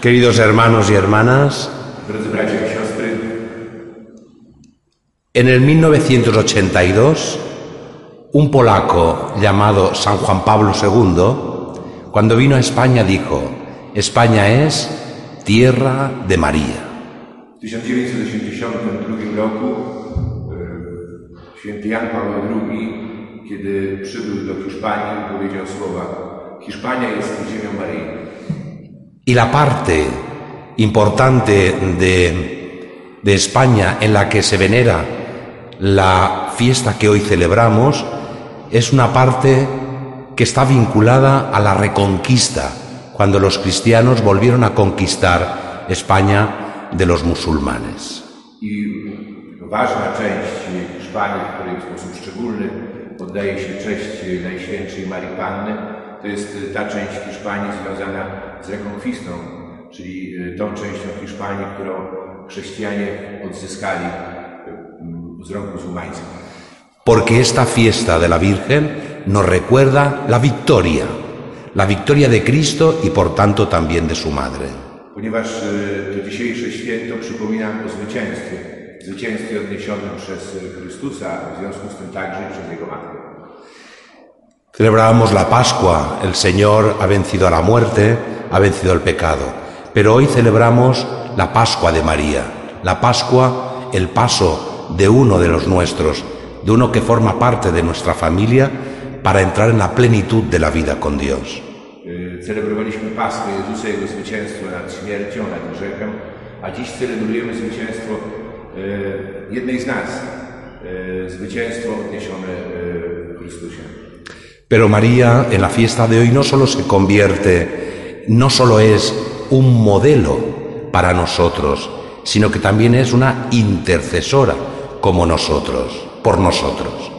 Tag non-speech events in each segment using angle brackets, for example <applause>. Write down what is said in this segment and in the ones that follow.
Queridos hermanos y hermanas, en el 1982, un polaco llamado San Juan Pablo II, cuando vino a España, dijo, España es tierra de María. w 1982 roku święty Jan Paweł II, kiedy przybył do Hiszpanii, powiedział słowa Hiszpania jest ziemią Maryi. Y la parte importante de, de España en la que se venera la fiesta que hoy celebramos es una parte que está vinculada a la reconquista, cuando los cristianos volvieron a conquistar España de los musulmanes. I ważna część Hiszpanii, której w sposób szczególny oddaje się cześć Najświętszej Marii Panny, to jest ta część Hiszpanii związana z rekonkwistą, czyli tą częścią Hiszpanii, którą chrześcijanie odzyskali mm, z rąk muzułmańskich. Porque esta fiesta de la Virgen nos recuerda la victoria, la victoria de Cristo y por tanto también de su madre. Ponieważ to dzisiejsze święto przypomina o zwycięstwie, zwycięstwie odniesionym przez Chrystusa, w związku z tym także przez Jego Matkę. Celebrábamos la Pascua, el Señor ha vencido a la muerte, ha vencido el pecado, pero hoy celebramos la Pascua de María, la Pascua, el paso de uno de los nuestros, de uno que forma parte de nuestra familia para entrar en la plenitud de la vida con Dios. Celebrowaliśmy Paschę Jezusa, Jego zwycięstwo nad śmiercią, nad grzechem, a dziś celebrujemy zwycięstwo jednej z nas, zwycięstwo odniesione w Chrystusie. Pero María en la fiesta de hoy no solo se convierte, no solo es un modelo para nosotros, sino que también es una intercesora como nosotros, por nosotros.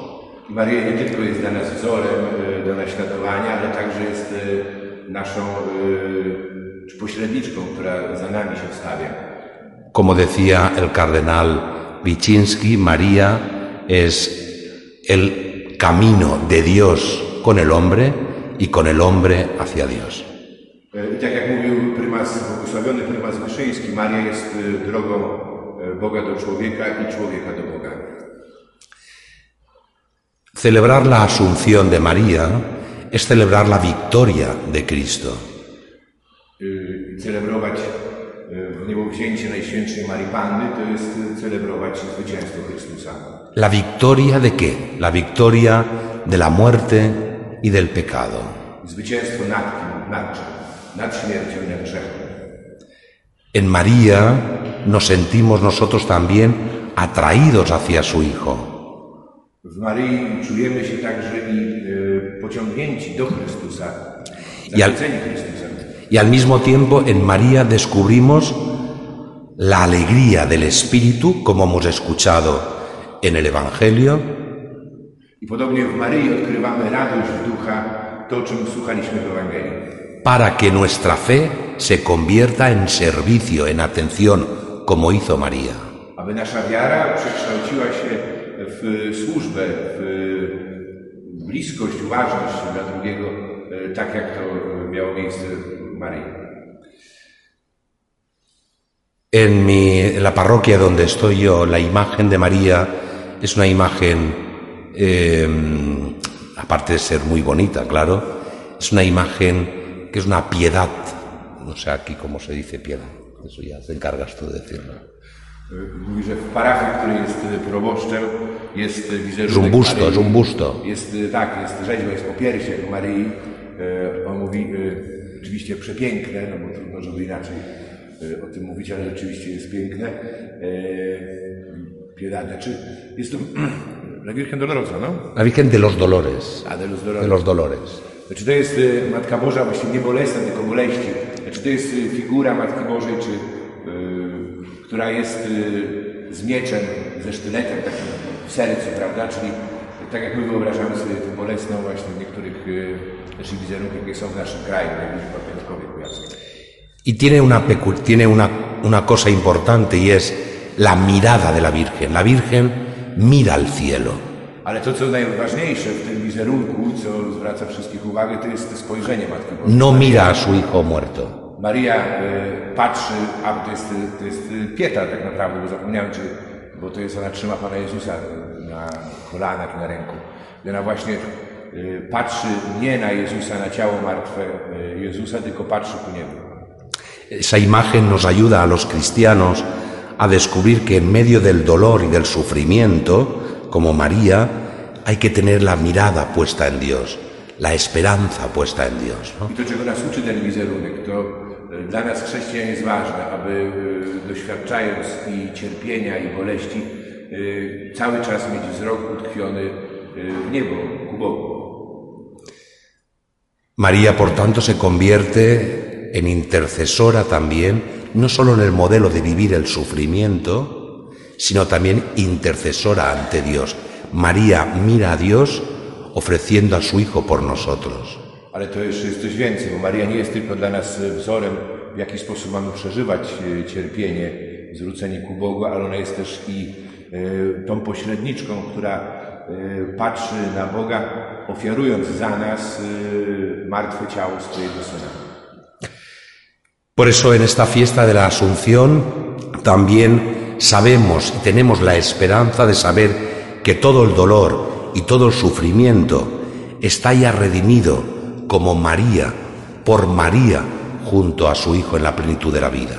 Maria nie tylko jest dla nas wzorem e, do naśladowania, ale także jest e, naszą e, czy pośredniczką, która za nami się wstawia. Como decía el cardenal Wyszynski, María es el camino de Dios con el hombre y con el hombre hacia Dios. E, I tak jak mówił prymas, błogosławiony prymas Wyszyński, Maria jest e, drogą e, Boga do człowieka i człowieka do Boga. Celebrar la asunción de María es celebrar la victoria de Cristo. Y, celebrować y, niebowzięcie Najświętszej Marii Panny, to jest y, celebrować zwycięstwo Chrystusa. ¿La victoria de qué? La victoria de la muerte y del pecado. I. En María nos sentimos nosotros también atraídos hacia su Hijo. I y, I al-. Y al mismo tiempo en María descubrimos la alegría del Espíritu, como hemos escuchado en el Evangelio, I podobnie w Maryi odkrywamy radość ducha, to czym słuchaliśmy w Ewangelii. para que nuestra fe se convierta en servicio, en atención, como hizo María. aby nasza wiara przekształciła się w służbę, w bliskość, uważność dla drugiego, e, tak jak to miało miejsce w Maryi. En, mi, en la parroquia donde estoy yo, la imagen de María es una imagen, eh, aparte de ser muy bonita, claro, es una imagen que es una piedad. No sé aquí cómo se dice piedad. Eso ya te encargas tú de decirlo. Mówi, że w parafii, w której jest proboszczem, jest wizerunek Es un busto, Maryi. es un busto. Jest, tak, jest rzeźba, jest popiersie Maryi. E, On mówi, e, oczywiście przepiękne, no bo trudno, żeby inaczej e, o tym mówić, ale rzeczywiście jest piękne. Piedad, znaczy, jest to <clears throat> La Virgen Dolorosa, no? La Virgen de los Dolores. A, de los De Dolores. los Dolores. Znaczy to jest e, Matka Boża właśnie nie bolesna, tylko boleści. Znaczy to jest e, figura Matki Bożej, czy, e, która jest e, z mieczem, ze sztyletem takim w sercu, prawda? Czyli tak jak my wyobrażamy sobie tę bolesną właśnie w niektórych naszych wizerunkach, jakie są w naszym kraju, najbliżej Piątkowie Kujawskiej. Y tiene, una, tiene una, una cosa importante y es la mirada de la Virgen. La Virgen mira al cielo. Ale to, co najważniejsze w tym wizerunku, co zwraca wszystkich uwagę, to jest spojrzenie Matki Bożej. No mira a su hijo muerto. Maria e, patrzy, a to jest, to jest Pieta tak naprawdę, bo zapomniałem, czy, bo to jest, ona trzyma Pana Jezusa na kolanach na ręku. I ona właśnie y, patrzy nie na Jezusa, na ciało martwe y, Jezusa, tylko patrzy ku niemu. Esa imagen nos ayuda a los cristianos a descubrir que en medio del dolor y del sufrimiento, como María, hay que tener la mirada puesta en Dios, la esperanza puesta en Dios. ¿no? Y, dla nas chrześcijan jest ważne, aby y, doświadczając i cierpienia, i boleści, y, cały czas mieć wzrok utkwiony w niebo, ku Bogu. María, por tanto, se convierte en intercesora también, no solo en el modelo de vivir el sufrimiento, sino también intercesora ante Dios. María mira a Dios ofreciendo a su Hijo por nosotros. Ale to jeszcze jest coś więcej, bo Maria nie jest tylko dla nas e, wzorem, w jaki sposób mamy przeżywać e, cierpienie, zwrócenie ku Bogu, ale ona jest też i e, tą pośredniczką, która patrzy na Boga, ofiarując za nas martwe ciało swojego Syna. Por eso en esta fiesta de la Asunción también sabemos y tenemos la esperanza de saber que todo el dolor y todo el sufrimiento está ya redimido como María, por María, junto a su Hijo en la plenitud de la vida.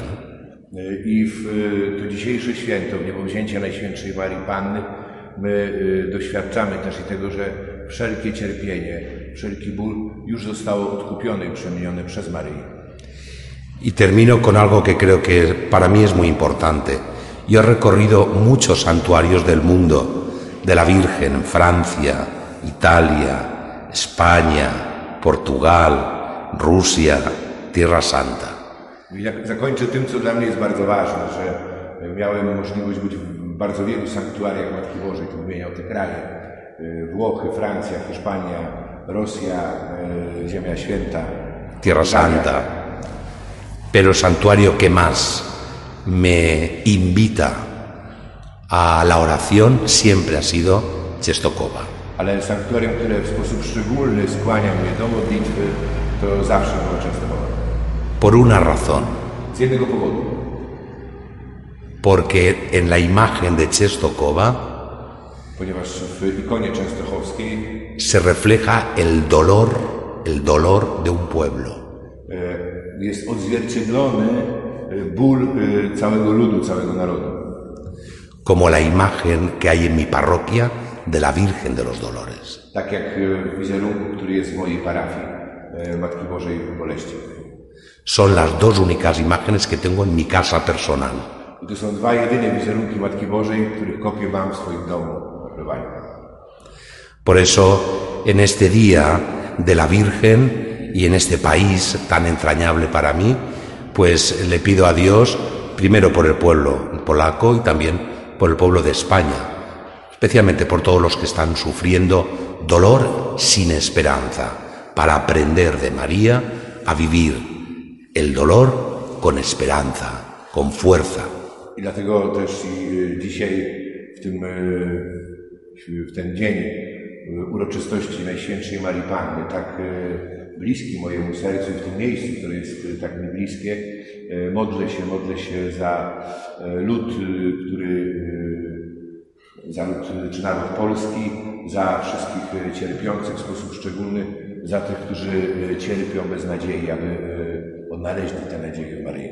I w to dzisiejsze święto, w niebowzięcie Najświętszej Marii Panny, my doświadczamy też i tego, że wszelkie cierpienie, wszelki ból już zostało odkupione i przemienione przez Maryję. Y termino con algo que creo que para mí es muy importante. Yo he recorrido muchos santuarios del mundo, de la Virgen, Francia, Italia, España, Portugal, Rusia, Tierra Santa. I jak zakończę tym, co dla mnie jest bardzo ważne, że miałem możliwość być w bardzo wielu sanktuariach Matki Bożej, tu wymieniał te kraje. Włochy, Francja, Hiszpania, Rosja, Ziemia Święta. Tierra. Santa. Pero el santuario que más me invita a la oración siempre ha sido Czestochowa. Ale sanktuarium, które w sposób szczególny skłania mnie do modlitwy, to zawsze było Częstochowa. Por una razón, Z jednego powodu. porque en la imagen de Czestochowa Ponieważ w ikonie częstochowskiej se refleja el dolor, el dolor de un pueblo. Jest odzwierciedlony e, ból e, całego ludu, całego narodu. como la imagen que hay en mi parroquia de la Virgen de los Dolores. Tak jak w wizerunku, który jest w mojej parafii Matki Bożej Boleści. Son las dos únicas imágenes que tengo en mi casa personal. I to są dwa jedyne wizerunki Matki Bożej, których kopię mam w swoim domu w Lubaniu. Por eso, en este día de la Virgen y en este país tan entrañable para mí, pues le pido a Dios, primero por el pueblo polaco y también por el pueblo de España, especialmente por todos los que están sufriendo dolor sin esperanza, para aprender de María a vivir el dolor con esperanza, con fuerza, I dlatego też dzisiaj, w, tym, w ten dzień uroczystości Najświętszej Marii Panny, tak bliski mojemu sercu w tym miejscu, które jest e, tak mi bliskie, e, modlę się, modlę się za e, lud, który, za lud czy naród polski, za wszystkich cierpiących w sposób szczególny, za tych, którzy cierpią bez nadziei, aby odnaleźli tę nadzieję w Maryi.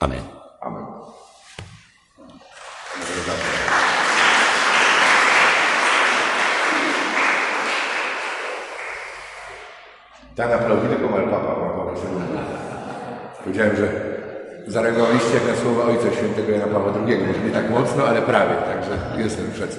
Amen. Tak aplaudire come al Papa, Papa II. Powiedziałem, że zareagowaliście na słowa Ojca Świętego Jana Pawła II. Może nie tak mocno, ale prawie, także jestem przed